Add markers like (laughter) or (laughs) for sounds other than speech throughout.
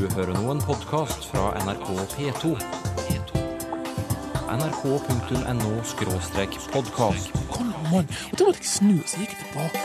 Du hører nå en podkast fra NRK P2. nrk.no-podkast. Kom an, mann. Og da måtte jeg snu, så gikk jeg tilbake.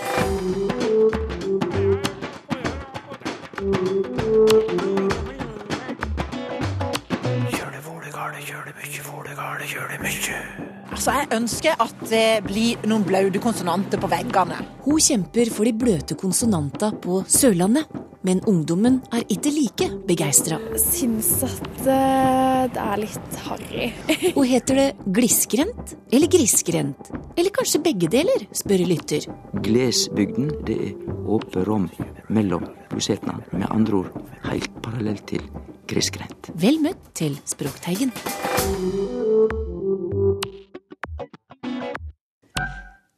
Altså, Jeg ønsker at det blir noen blaute konsonanter på veggene. Hun kjemper for de bløte konsonantene på Sørlandet, men ungdommen er ikke like begeistra. syns at det er litt harry. (laughs) Og heter det glisgrendt eller grisgrendt? Eller kanskje begge deler, spør lytter. Glesbygden, det er åpe rom mellom bosetnad. Med andre ord helt parallelt til grisgrendt. Vel møtt til Språkteigen.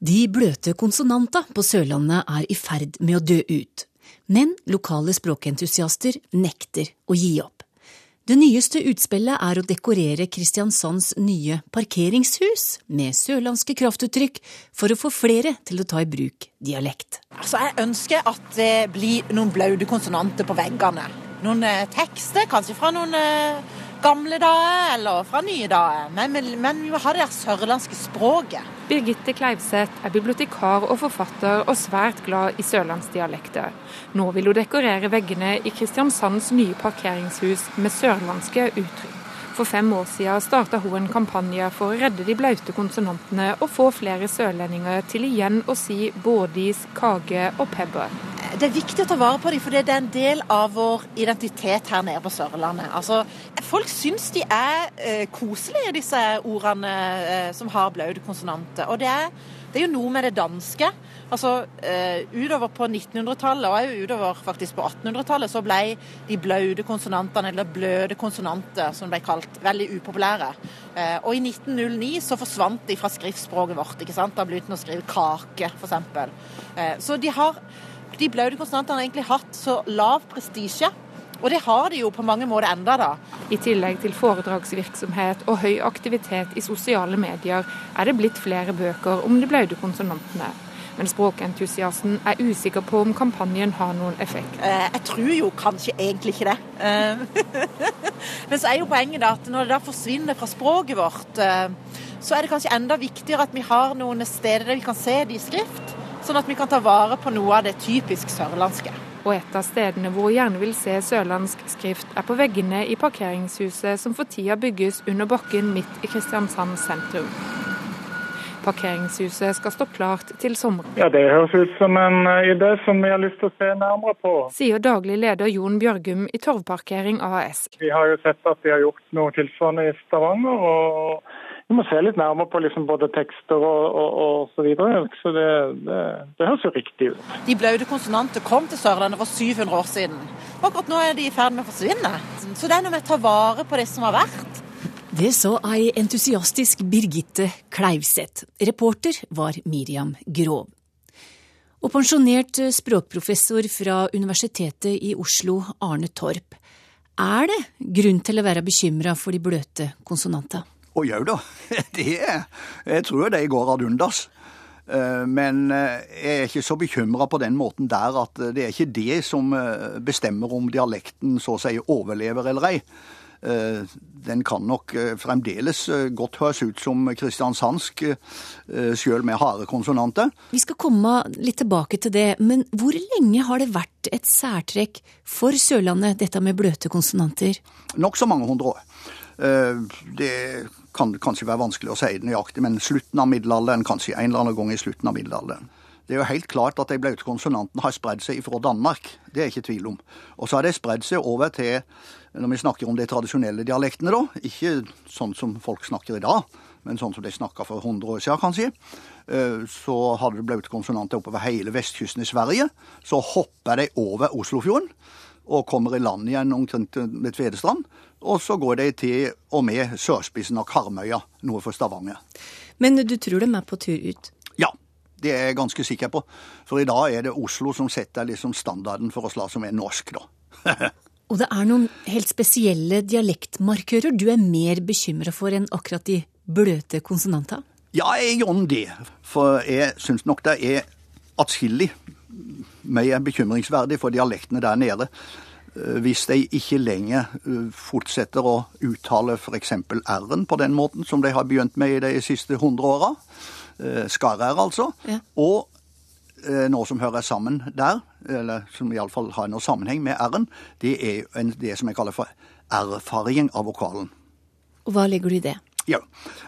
De bløte konsonanta på Sørlandet er i ferd med å dø ut. Men lokale språkentusiaster nekter å gi opp. Det nyeste utspillet er å dekorere Kristiansands nye parkeringshus med sørlandske kraftuttrykk for å få flere til å ta i bruk dialekt. Altså, Jeg ønsker at det blir noen blaute konsonanter på veggene. Noen eh, tekster, kanskje fra noen eh, gamle dager eller fra nye dager. Men, men, vi må ha det der sørlandske språket. Birgitte Kleivseth er bibliotekar og forfatter og svært glad i sørlandsdialekter. Nå vil hun dekorere veggene i Kristiansands nye parkeringshus med sørlandske uttrykk. For fem år siden starta hun en kampanje for å redde de blaute konsonantene og få flere sørlendinger til igjen å si bådis, kage og pebber. Det er viktig å ta vare på dem, for det er en del av vår identitet her nede på Sørlandet. Altså, folk syns de er eh, koselige, disse ordene eh, som har blaute konsonanter. Og det er, det er jo noe med det danske. Altså, eh, Utover på 1900-tallet, og også utover faktisk på 1800-tallet, så ble de blaude konsonantene, eller bløde konsonanter, som ble kalt, veldig upopulære. Eh, og i 1909 så forsvant de fra skriftspråket vårt. ikke sant? Da begynte de å skrive kake, f.eks. Eh, så de har de blaude konsonantene har egentlig hatt så lav prestisje. Og det har de jo på mange måter enda da. I tillegg til foredragsvirksomhet og høy aktivitet i sosiale medier, er det blitt flere bøker om de blaute konsonantene. Men språkentusiasten er usikker på om kampanjen har noen effekt. Eh, jeg tror jo kanskje egentlig ikke det. Eh, (laughs) Men så er jo poenget da at når det da forsvinner fra språket vårt, eh, så er det kanskje enda viktigere at vi har noen steder der vi kan se det i skrift, sånn at vi kan ta vare på noe av det typisk sørlandske. Og et av stedene hvor gjerne vil se sørlandsk skrift, er på veggene i parkeringshuset som for tida bygges under bakken midt i Kristiansand sentrum. Parkeringshuset skal stå klart til sommeren, Ja, Det høres ut som en eh, idé som vi har lyst til å se nærmere på. sier daglig leder Jon Bjørgum i Torvparkering AS. Vi har jo sett at de har gjort noe tilsvarende i Stavanger. og Vi må se litt nærmere på liksom både tekster og, og, og så videre. Så det, det, det høres jo riktig ut. De blaute konsonanter kom til Sørlandet for 700 år siden. Og akkurat nå er de i ferd med å forsvinne. Så det er noe med å ta vare på det som har vært. Det så ei entusiastisk Birgitte Kleivseth. Reporter var Miriam Grov. Og pensjonert språkprofessor fra Universitetet i Oslo, Arne Torp. Er det grunn til å være bekymra for de bløte konsonanta? Å jau da, (laughs) det er Jeg tror de går ad undas. Eh, Men eh, jeg er ikke så bekymra på den måten der at det er ikke det som eh, bestemmer om dialekten så å si overlever eller ei. Eh, Den kan nok eh, fremdeles eh, godt høres ut som kristiansandsk, eh, sjøl med harde konsonanter. Vi skal komme litt tilbake til det, men hvor lenge har det vært et særtrekk for Sørlandet, dette med bløte konsonanter? Nokså mange hundre år. Eh, Det kan kanskje være vanskelig å si nøyaktig, men slutten av middelalderen, kanskje en eller annen gang i slutten av middelalderen. Det er jo helt klart at de blaute konsonantene har spredd seg fra Danmark. Det er ikke tvil om. Og så har de spredd seg over til, når vi snakker om de tradisjonelle dialektene, da, ikke sånn som folk snakker i dag, men sånn som de snakka for 100 år siden, kanskje. Eh, Så hadde de blaute konsonanter oppover hele vestkysten i Sverige. Så hopper de over Oslofjorden og kommer i land igjen omkring ved Tvedestrand. Og så går de til og med sørspissen av Karmøya, noe for Stavanger. Men du tror de er på tur ut? Ja, det er jeg ganske sikker på. For i dag er det Oslo som setter liksom standarden for oss la som er norsk, da. (laughs) Og det er noen helt spesielle dialektmarkører du er mer bekymra for enn akkurat de bløte konsonanta? Ja, jeg gjør det. For jeg syns nok det er atskillig mer bekymringsverdig for dialektene der nede. eh, hvis de ikke lenger eh, fortsetter å uttale f.eks. R-en på den måten som de har begynt med i de siste hundre åra, skarr-R altså, Ja. og eh, noe som hører sammen der, eller som iallfall har noe sammenheng med R-en, det er en, det som jeg kaller for R-faring av vokalen. Og hva legger du i det? Ja,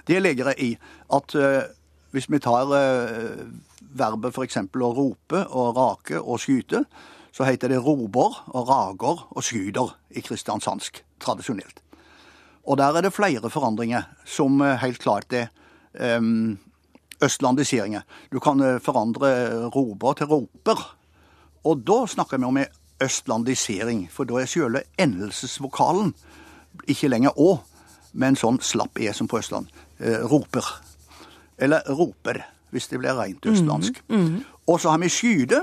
det legger jeg i at eh, hvis vi tar eh, verbet f.eks. å rope og rake og skyte, så heter det rober og rager og skyder i kristiansandsk tradisjonelt. Og der er det flere forandringer som eh, helt klart er um, østlandiseringer. Du kan eh, forandre rober til roper. Og da snakker vi om østlandisering, for da er selve endelsesvokalen ikke lenger å, men sånn slapp e som på Østland. Eh, roper. Eller roper, hvis det blir rent østlandsk. Og så har vi skyde,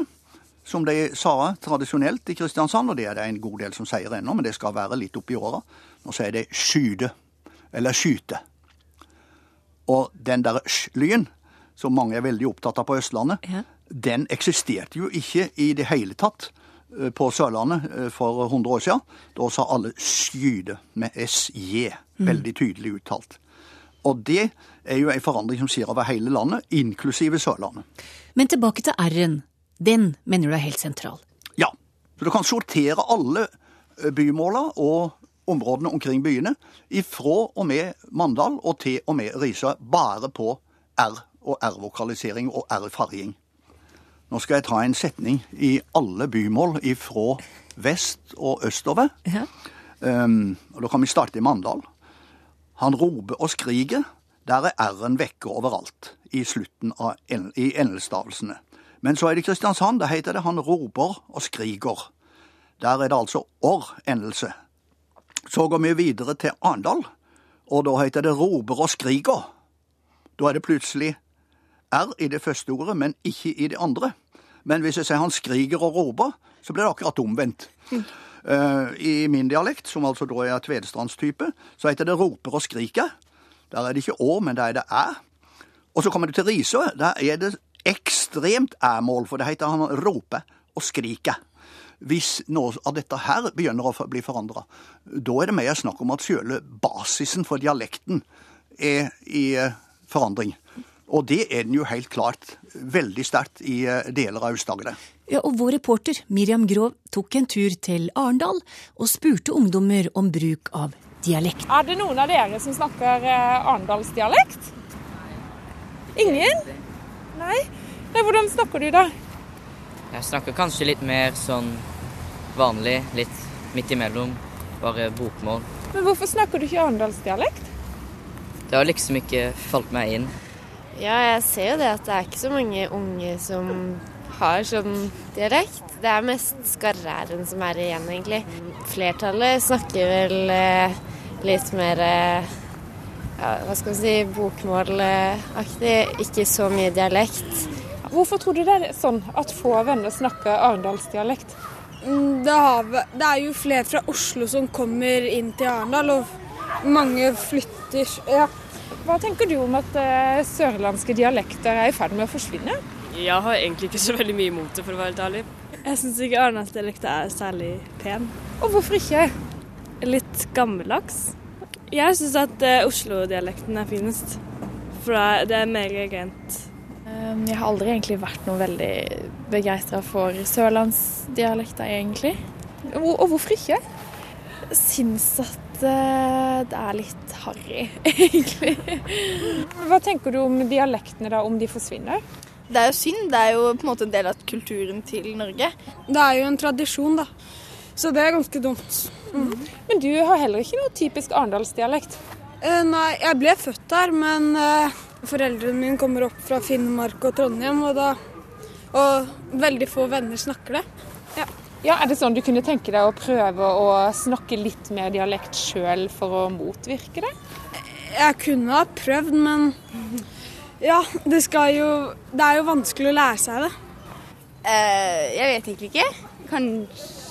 som de sa tradisjonelt i Kristiansand, og det er det en god del som sier ennå, men det skal være litt oppi åra. Nå sier de skyde, eller skyte. Og den der sj-lyen, som mange er veldig opptatt av på Østlandet, Ja. den eksisterte jo ikke i det hele tatt eh, på Sørlandet eh, for 100 år siden. Da sa alle skyde med SJ, veldig tydelig uttalt. Og det er jo en forandring som skjer over hele landet, inklusive Sørlandet. Men tilbake til R-en. Den mener du er helt sentral. Ja, så du kan sortere alle eh, bymåla og områdene omkring byene ifra og med Mandal og til og med Risør bare på R og R-vokalisering og R-farging. Nå skal jeg ta en setning i alle bymål ifra vest og østover. Ja. Um, og Da kan vi starte i Mandal. Han roper og skriker. Der er R-en vekke overalt i slutten av en- i endelstavelsene. Men så er det Kristiansand. Der heter det han roper og skriker. Der er det altså orr-endelse. Så går vi videre til Arendal, og da heter det roper og skriker. Da er det plutselig R i det første ordet, men ikke i det andre. Men hvis jeg sier han skriker og roper, så blir det akkurat omvendt. (laughs) Eh, I min dialekt, som altså da er tvedestrandstype, så heter det roper og skriker. Der er det ikke å, men der er det æ. Og så kommer du til Risør. Der er det ekstremt æ-mål, for det heter han roper og skriker. Hvis noe av dette her begynner å bli forandra, da er det mer snakk om at sjøle basisen for dialekten er i eh, forandring. Og det er den jo helt klart veldig sterkt i eh, deler av Aust-Agder. Ja, og vår reporter Miriam Grov tok en tur til Arendal og spurte ungdommer om bruk av dialekt. Er det noen av dere som snakker eh, arendalsdialekt? Ingen? Nei? Nei, Hvordan snakker du, da? Jeg snakker kanskje litt mer sånn vanlig, litt midt imellom. Bare bokmål. Men Hvorfor snakker du ikke arendalsdialekt? Det har liksom ikke falt meg inn. Ja, jeg ser jo det at det er ikke så mange unge som har sånn dialekt. Det er mest skarræren som er igjen, egentlig. Flertallet snakker vel eh, litt mer eh, ja, hva skal man si, bokmålaktig. Ikke så mye dialekt. Hvorfor tror du det er sånn at få venner snakker arendalsdialekt? Mm, Det, det er jo flere fra Oslo som kommer inn til Arendal, og mange flytter. Ja. Hva tenker du om at eh, sørlandske dialekter er i ferd med å forsvinne? Jeg har egentlig ikke så veldig mye imot det, for å være helt ærlig. Jeg syns ikke arendalsdialekta er særlig pen. Og hvorfor ikke? Litt gammeldags. Jeg syns at eh, Oslo-dialekten er finest, for det er, er mer rent. Um, Jeg har aldri egentlig vært noe veldig begeistra for sørlandsdialekter, egentlig. Og, og hvorfor ikke? Jeg syns at eh, det er litt harry, (laughs) egentlig. Hva tenker du om dialektene da, om de forsvinner? Det er jo synd. Det er jo på en måte en del av kulturen til Norge. Det er jo en tradisjon, da. Så det er ganske dumt. Men du har heller ikke noe typisk arendalsdialekt. Uh, nei, jeg ble født der, men uh, foreldrene mine kommer opp fra Finnmark og Trondheim, og da Og veldig få venner snakker det. Ja, Er det sånn du kunne tenke deg å prøve å snakke litt mer dialekt sjøl for å motvirke det? Jeg kunne ha prøvd, men ja, det skal jo Det er jo vanskelig å lære seg det. Uh, jeg vet egentlig ikke. Kanskje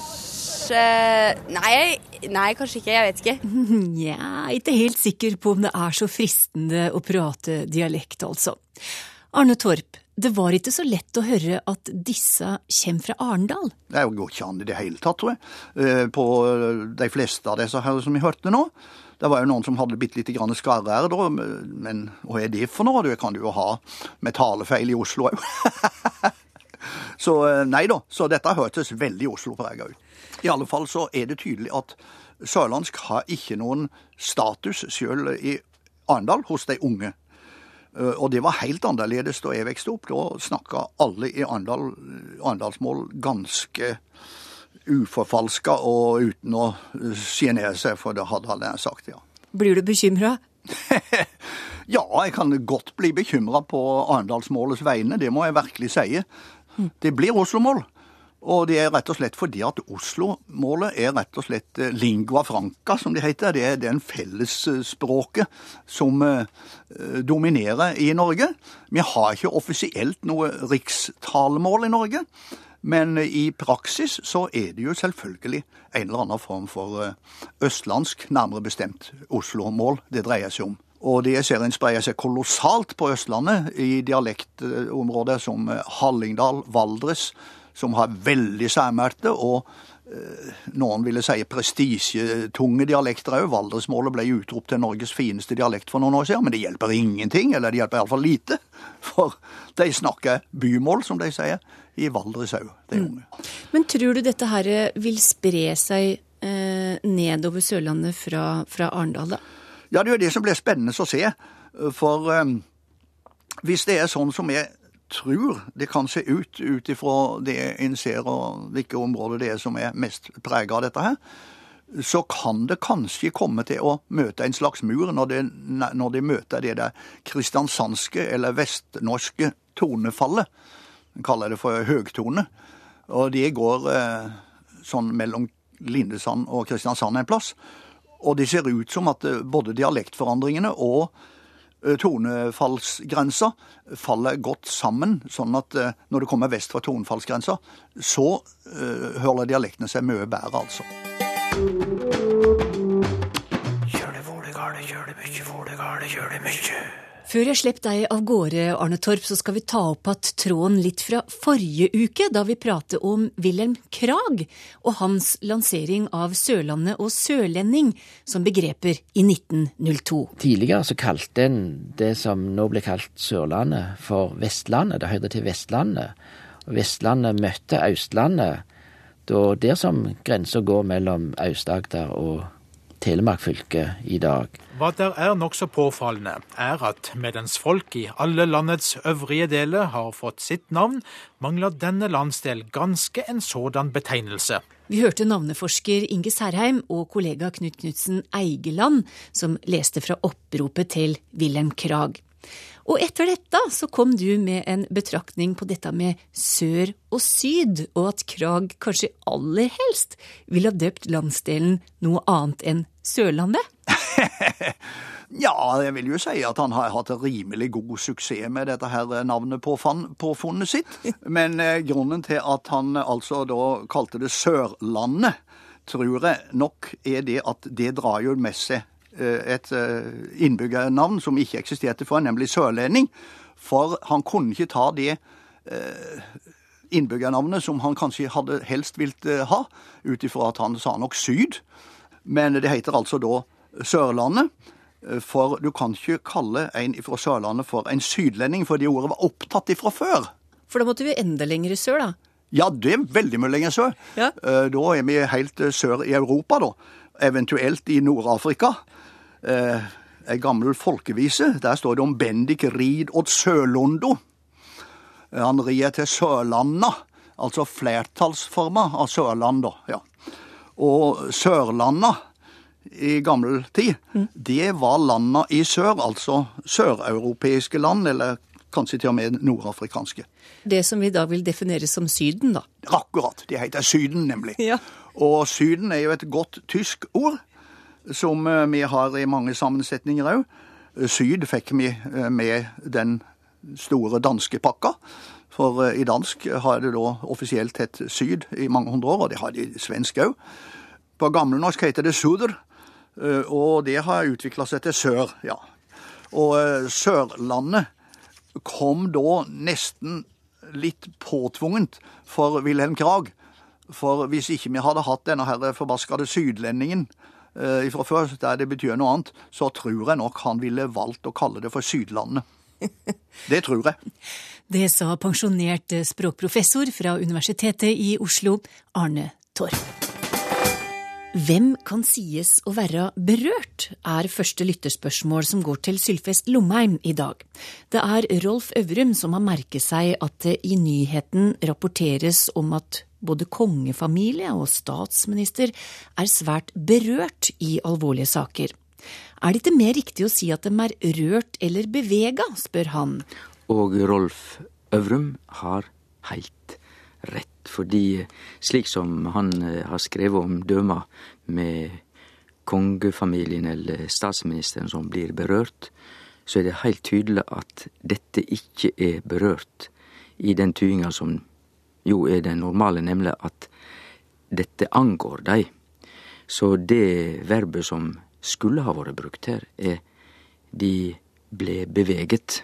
nei, nei, kanskje ikke. Jeg vet ikke. (laughs) Nja, ikke helt sikker på om det er så fristende å prate dialekt, altså. Arne Torp, det var ikke så lett å høre at disse kommer fra Arendal. Det går ikke an i det hele tatt, tror jeg. Eh, På de fleste av disse her som vi hørte nå. Det var jo noen som hadde bitte lite grann skarre-r, da, men hva er det for noe? Du kan du jo ha med talefeil i Oslo òg. (laughs) så eh, nei da, så dette hørtes veldig Oslo-prega ut. I alle fall så er det tydelig at sørlandsk har ikke noen status sjøl i Arendal hos de unge. Eh, Og det var helt annerledes da jeg vokste opp. Da snakka alle i Arendal arendalsmål ganske uforfalska og uten å sjenere seg, for det hadde alle sagt, ja. Blir du bekymra? (laughs) Ja, jeg kan godt bli bekymra på arendalsmålets vegne, det må jeg virkelig si. Det blir Oslo-mål. Og det er rett og slett fordi at Oslo-målet er rett og slett eh, lingua franca, som det heter. Det er den fellesspråket som eh, dominerer i Norge. Vi har ikke offisielt noe rikstalemål i Norge. Men i praksis så er det jo selvfølgelig en eller annen form for eh, østlandsk, nærmere bestemt Oslo-mål det dreier seg om. Og det ser en spreier seg kolossalt på Østlandet, i dialektområder som Hallingdal, Valdres, som har veldig særmerte og eh, noen ville si prestisjetunge dialekter òg. Valdresmålet ble utropt til Norges fineste dialekt for noen år siden, men det hjelper ingenting, eller det hjelper iallfall lite. (laughs) For de snakker bymål, som de sier, i Valdres òg, de unge. Men tror du dette her vil spre seg eh, nedover Sørlandet fra, fra Arendal, da? Ja, det er jo det som blir spennende å se. For eh, hvis det er sånn som jeg tror det kan se ut, ut ifra det en ser og hvilke områder det er som er mest prega av dette her, så kan det kanskje komme til å møte en slags mur når de, når de møter det der kristiansandske eller vestnorske tonefallet. En kaller det for høgtone. Og det går eh, sånn mellom Lindesand og Kristiansand en plass. Og det ser ut som at eh, både dialektforandringene og tonefallsgrensa faller godt sammen, sånn at eh, når det kommer vest fra tonefallsgrensa, så uh, holder dialektene seg mye bedre, altså. Før jeg slipper deg av gårde, Arne Torp, så skal vi ta opp igjen tråden litt fra forrige uke, da vi pratet om Wilhelm Krag og hans lansering av Sørlandet og sørlending som begreper i 1902. Tidligere så kalte en det som nå ble kalt Sørlandet for Vestlandet. Det hørte til Vestlandet. Vestlandet møtte Østlandet da der som grensa går mellom Aust-Agder og Telemark fylke i dag. Hva der er nokså påfallende, er at mens folk i alle landets øvrige deler har fått sitt navn, mangler denne landsdel ganske en sådan betegnelse. Vi hørte navneforsker Inge Særheim og kollega Knut Knutsen Eigeland, som leste fra oppropet til Wilhelm Krag. Og etter dette så kom du med en betraktning på dette med sør og syd, og at Krag kanskje aller helst ville ha døpt landsdelen noe annet enn Sørlandet? (laughs) Ja, jeg vil jo si at han har hatt rimelig god suksess med dette her navnet på påfunnet sitt. (laughs) Men eh, grunnen til at han altså da kalte det Sørlandet, tror jeg nok er det at det drar jo med seg et innbyggernavn som ikke eksisterte før, nemlig sørlending. For han kunne ikke ta det innbyggernavnet som han kanskje hadde helst vilt ha, ut ifra at han sa nok syd. Men det heter altså da Sørlandet. For du kan ikke kalle en fra Sørlandet for en sydlending, for det ordet var opptatt ifra før. For da måtte vi enda lenger sør, da? Ja, det er veldig mye lenger sør. Ja. Da er vi helt sør i Europa, da. Eventuelt i Nord-Afrika. Eh, en gammel folkevise. Der står det om Bendik rid åt Sørlondo. Han rir til Sørlanda, altså flertallsforma av Sørland. Ja. Og Sørlanda i gammel tid, det var landa i sør, altså søreuropeiske land, eller kanskje til og med nordafrikanske. Det som vi da vil definere som Syden, da? Akkurat. Det heter Syden, nemlig. Ja. Og Syden er jo et godt tysk ord, som eh, vi har i mange sammensetninger òg. Syd fikk vi eh, med den store danske pakka. For eh, i dansk har det da offisielt hett Syd i mange hundre år, og det har de i svensk òg. På gammelnorsk heter det Suder, og det har utvikla seg til sør, ja. Og Sørlandet kom da nesten litt påtvunget for Wilhelm Krag. For hvis ikke vi hadde hatt denne her forbaskede sydlendingen eh, fra før, der det betyr noe annet, så tror jeg nok han ville valgt å kalle det for Sydlandet. (laughs) Det tror jeg. Det sa pensjonert språkprofessor fra Universitetet i Oslo, Arne Torp. Hvem kan sies å være berørt, er første lytterspørsmål som går til Sylfest Lomheim i dag. Det er Rolf Øvrum som har merket seg at det i nyheten rapporteres om at både kongefamilie og statsminister er svært berørt i alvorlige saker. Er det ikke mer riktig å si at de er rørt eller bevega, spør han. Og Rolf Øvrum har heilt rett. Fordi slik som han eh, har skrevet om døma med kongefamilien eller statsministeren som blir berørt, så er det heilt tydelig at dette ikke er berørt i den tyinga som jo er den normale, nemlig at dette angår dei. Så det verbet som skulle ha vært brukt her, er de ble beveget.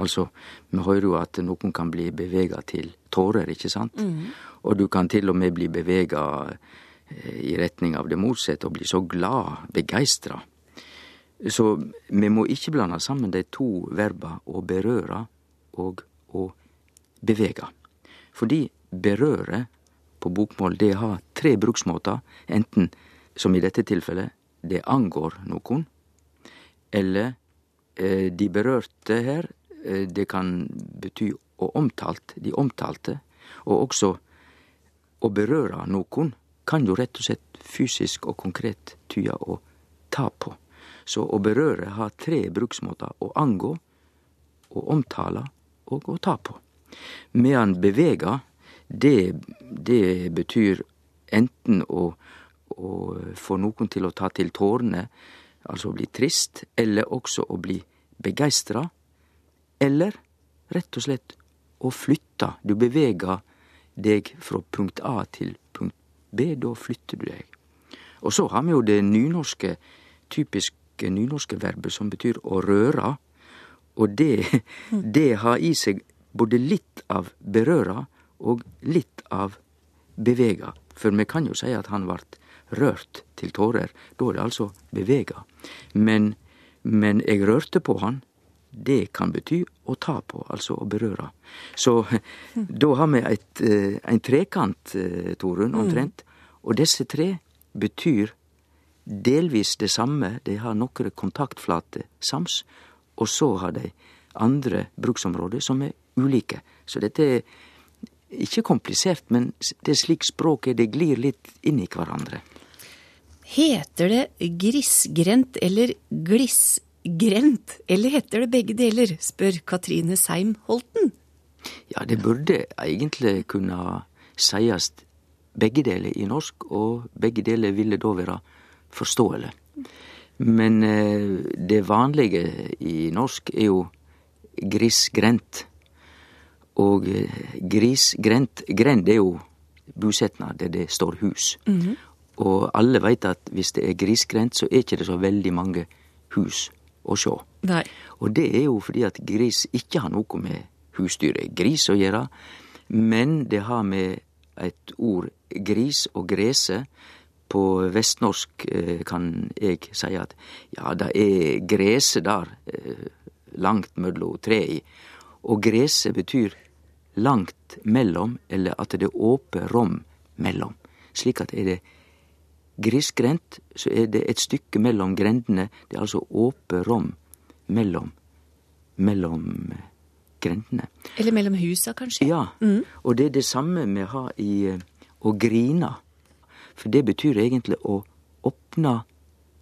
Altså, vi hører jo at noen kan bli bevega til tårer, ikke sant? Mm. Og du kan til og med bli bevega i retning av det motsatte og bli så glad, begeistra. Så vi må ikke blande sammen de to verba å berøre og å bevege. Fordi berøre på bokmål, det har tre bruksmåter. Enten, som i dette tilfellet, det angår noen, eller eh, de berørte her, eh, det kan bety å omtalt, de omtalte, og også å berøre noen kan jo rett og slett fysisk og konkret tyde å ta på. Så å berøre har tre bruksmåter å angå, å omtale og å ta på. Medan bevega, det, det betyr enten å, å få noen til å ta til tårene, altså å bli trist, eller også å bli begeistra, eller rett og slett å flytte. Du beveger deg fra punkt A til punkt B, da flytter du deg. Og så har vi jo det nynorske, typiske nynorske verbet som betyr å røre. Og det, (laughs) det har i seg både litt av berøra og litt av bevega. For vi kan jo si at han vart rørt til tårer. Da er det altså bevega. Men, men jeg rørte på han. Det kan bety å ta på, altså å berøre. Så (laughs) da har vi et, en trekant, Torunn, omtrent. Og disse tre betyr delvis det samme, de har nokre kontaktflater sams, og så har de andre bruksområder som er ulike. Så dette er ikke komplisert, men det er slik språket det glir litt inn i hverandre. Heter det grisgrendt eller glissgrendt, eller heter det begge deler, spør Katrine Seim Holten. Ja, det burde egentlig kunne sies begge deler i norsk, og begge deler ville da være forståelig. Men eh, det vanlige i norsk er jo grisgrendt. Og gris, grisgrendt Grend er jo busetnad der det står hus. Mhm. Og alle veit at hvis det er grisgrendt, så er ikke det så veldig mange hus å sjå. Nei. Og det er jo fordi at gris ikke har noe med husdyret gris å gjøre, men det har med et ord gris og grese. På vestnorsk eh, kan jeg si at ja, det er grese der, eh, langt mellom tre i. Og grese betyr langt mellom, eller at det er åpe rom mellom. Slik at er det grisgrendt, så er det et stykke mellom grendene. Det er altså åpe rom mellom, mellom eh, grendene. Eller mellom husa, kanskje? Ja, Mm. og det er det samme vi har i eh, å grine. For det betyr egentlig å åpne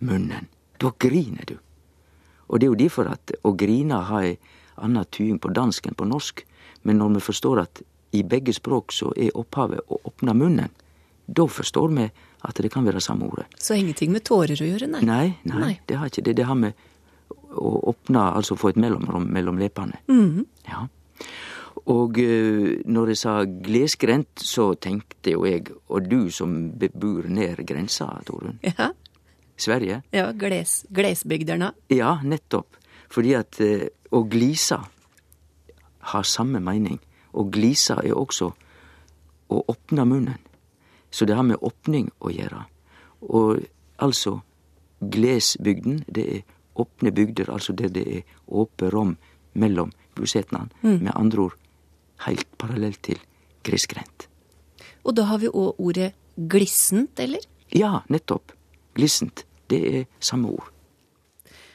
munnen. Da griner du. Og det er jo derfor at å grine har ei anna tyding på dansk enn på norsk. Men når vi forstår at i begge språk så er opphavet å åpne munnen, da forstår vi at det kan være samme ordet. Så ingenting med tårer å gjøre, nei? Nei, nei, Nei. det har ikke det. Det har med å åpne, altså få et mellomrom mellom leppene. Mhm. Ja. Og eh, når jeg sa glesgrendt, så tenkte jo jeg, og du som bebor nær grensa, Torunn, Ja, Sverige? ja gles, glesbygderne. Ja, nettopp. Fordi at eh, å glisa, har samme mening. Og glisa er også å åpne munnen. Så det har med åpning å gjøre. Og altså, glesbygden, det er åpne bygder, altså der det er åpe rom mellom bosetnadene. Mm. Med andre ord helt parallelt til grisgrendt. Og da har vi òg ordet glissent, eller? Ja, nettopp. Glissent. Det er samme ord.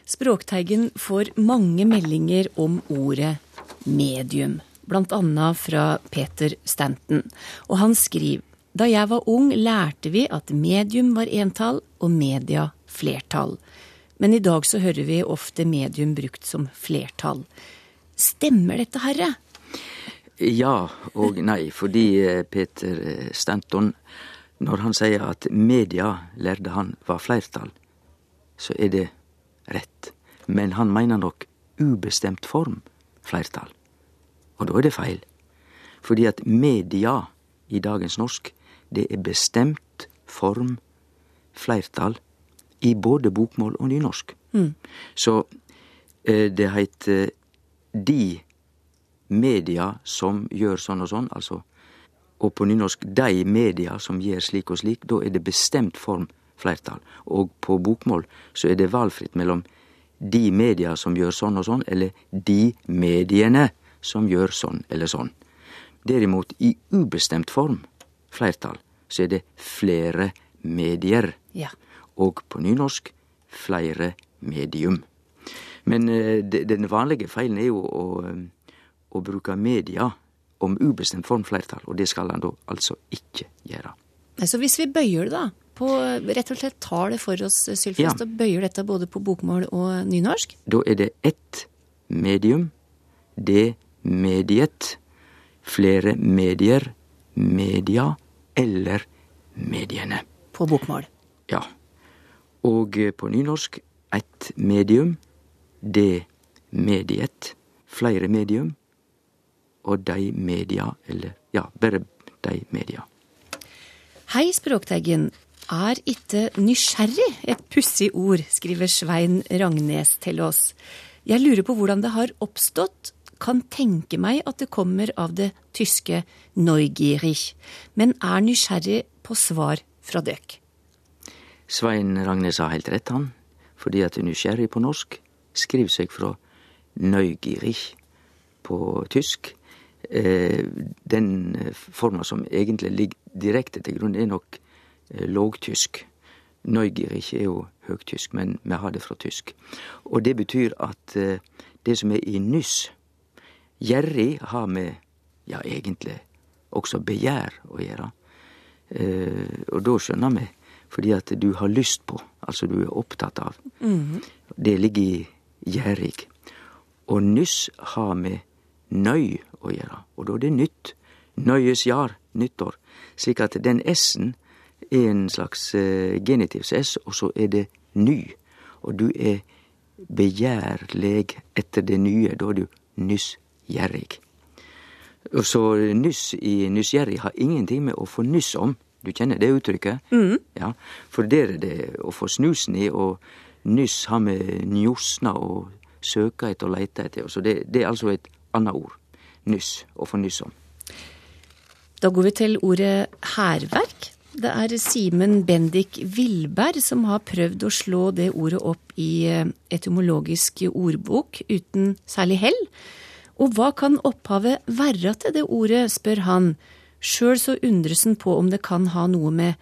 Språkteigen får mange meldinger om ordet medium, annet fra Peter Stanton. Og han skriver da jeg var ung lærte vi at medium var entall og media flertall. Men i dag så hører vi ofte medium brukt som flertall. Stemmer dette, herre? Ja og nei, fordi eh, Peter eh, Stanton, når han sier at media lærte han var flertall, så er det rett. Men han mener nok ubestemt form flertall. Og da er det feil. Fordi at media i dagens norsk, det er bestemt form flertall i både bokmål og nynorsk. Mm. Så eh, det heter de media som gjør sånn og sånn, altså og på nynorsk de media som gjør slik og slik, da er det bestemt form flertall. Og på bokmål så er det valfritt mellom de media som gjør sånn og sånn, eller de mediene som gjør sånn eller sånn. Derimot i ubestemt form, flertall, så er det flere medier. Ja. Og på nynorsk flere medium. Men eh, de- den vanlige feilen er jo å, eh, å bruke media om ubestemt form flertall, og det skal han da altså ikke gjøre. Så hvis vi bøyer det, da, på rett og slett tar det for oss, Sylfest, Ja. og bøyer dette både på bokmål og nynorsk? Da er det ett medium, det mediet, flere medier, media eller mediene. På bokmål. Ja. Og eh, på nynorsk ett medium, det mediet, flere medium, og de media, eller ja, bare de media. Hei, Språkteigen. Er ikke nysgjerrig et pussig ord, skriver Svein Rangnes til oss. Jeg lurer på hvordan det har oppstått. Kan tenke meg at det kommer av det tyske neugierig, men er nysgjerrig på svar fra døk. Svein Ragnes har helt rett, han, fordi at nysgjerrig på norsk skriver seg fra neugierig på tysk. Eh, den forma som egentlig ligger direkte til grunn, er nok lågtysk. Neugierig er jo høgtysk, men vi har det fra tysk. Og det betyr at eh, det som er i nyss Gjerrig har med, ja, egentlig også begjær å gjøre. Eh, og da skjønner vi, fordi at du har lyst på, altså du er opptatt av. Mhm. Det ligger i gjerrig. Og nyss har med nøy å gjøre, og da er det nytt. Nøyes jar, nyttår. Slik at den s-en en slags genitiv genitivs s, og så er det ny. Og du er begjærleg etter det nye, da er du nyssgjerrig. Og så nyss i nyssgjerrig har ingenting med å få nyss om. Du kjenner det uttrykket? Mm. Ja, for der er det å få snusen i, og nyss har med njosna og søka etter og leita etter. Så det, det er altså et annet ord. Nyss. Å få nyss om. Da går vi til ordet hærverk. Det er Simen Bendik Villberg som har prøvd å slå det ordet opp i eh, etymologisk ordbok uten særlig hell. Og hva kan opphavet være til det ordet, spør han. Sjøl så undres han på om det kan ha noe med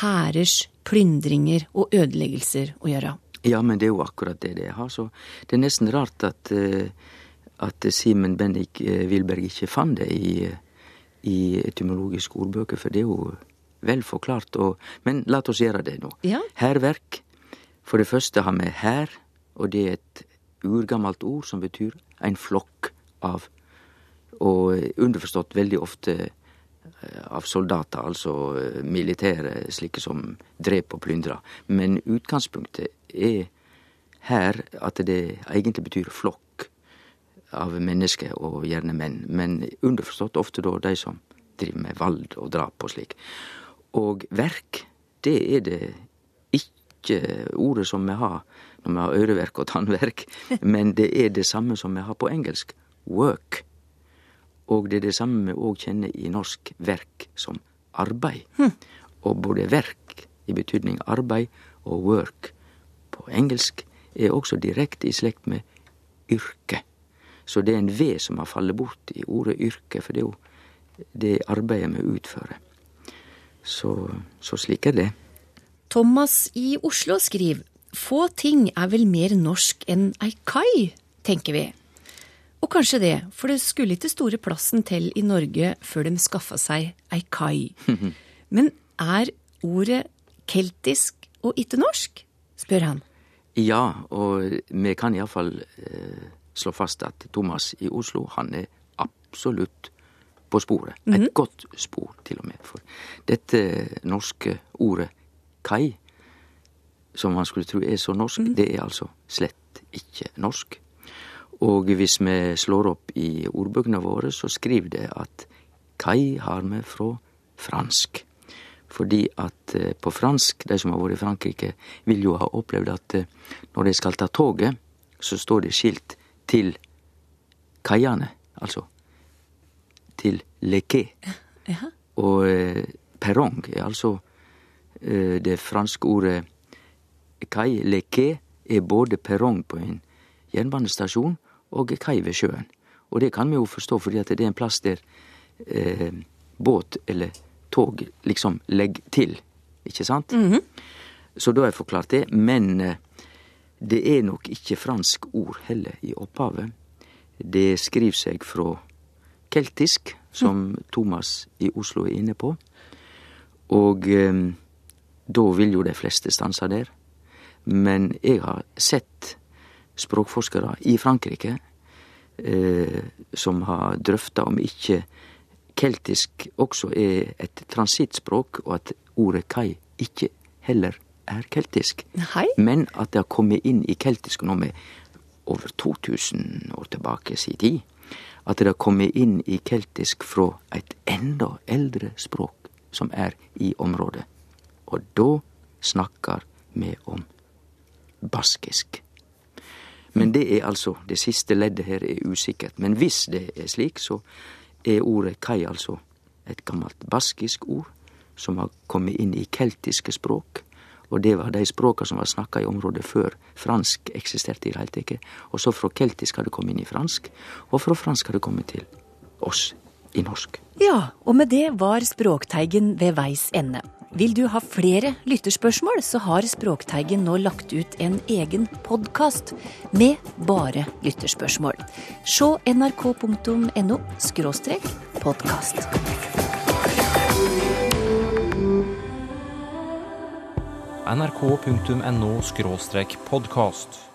hærers plyndringer og ødeleggelser å gjøre. Ja, men det er jo akkurat det det har. Så det er nesten rart at, eh, at Simen Bendik eh, Wilberg ikke fant det i, i etymologiske ordbøker, for det er jo vel forklart. Og, men la oss gjøre det nå. Ja. Hærverk. For det første har vi hær, og det er et urgammelt ord som betyr en flokk av. Og underforstått veldig ofte eh, av soldater, altså eh, militære, slike som dreper og plyndrer. Men utgangspunktet er her at det egentlig betyr flokk av mennesker, og gjerne menn. Men underforstått ofte da de som driver med vold og drap og slik. Og verk, det er det ikke ordet som vi har når vi har øreverk og tannverk, (laughs) men det er det samme som vi har på engelsk. Work. Og det er det samme vi òg kjenner i norsk verk som arbeid. Og både verk i betydning arbeid og work på engelsk er også direkte i slekt med yrke. Så det er en V som har fallet bort i ordet yrke, for det er jo det arbeidet vi utfører. Så, så slik er det. Thomas i Oslo skriver få ting er vel mer norsk enn ei kai, tenker vi. Og kanskje det, for det skulle ikke store plassen til i Norge før de skaffa seg ei kai. (laughs) Men er ordet keltisk og ikke norsk? spør han. Ja, og vi kan iallfall eh, slå fast at Thomas i Oslo, han er absolutt på sporet. Et Mhm. godt spor, til og med. For dette norske ordet kai, som man skulle tro er så norsk, det er altså slett ikke norsk. Og hvis vi slår opp i ordbøkene våre, så skriver det at kai har vi fra fransk. Fordi at eh, på fransk, de som har vært i Frankrike, vil jo ha opplevd at eh, når de skal ta toget, så står det skilt til kaiene, altså til le. (laughs) Ja. Og eh, perrong er altså eh, det franske ordet kai. Le er både perrong på en jernbanestasjon og kai ved sjøen. Og det kan vi jo forstå, fordi at det er en plass der eh, båt eller tog liksom legger til, ikke sant? Så da har jeg forklart det. Men eh, det er nok ikke fransk ord heller i opphavet. Det skriver seg fra keltisk, som Thomas i Oslo er inne på. Og eh, da vil jo de fleste stanse der. Men jeg har sett språkforskere i Frankrike eh, som har drøfta om ikke keltisk også er et transittspråk, og at ordet kai ikke heller er keltisk. Hei. Men at det har kommet inn i keltisk nå med over 2000 år tilbake i tid. At det har kommet inn i keltisk fra et enda eldre språk som er i området. Og da snakker vi om baskisk. Men det er altså Det siste leddet her er usikkert. Men hvis det er slik, så er ordet kai altså et gammelt baskisk ord som har kommet inn i keltiske språk. Og det var de språka som var snakka i området før fransk eksisterte i det hele tatt. Og så fra keltisk har det kommet inn i fransk, og fra fransk har det kommet til oss i norsk. Ja, og med det var Språkteigen ved veis ende. Vil du ha flere lytterspørsmål, så har Språkteigen nå lagt ut en egen podkast med bare lytterspørsmål. Se nrk.no podkast. nrk.no podkast.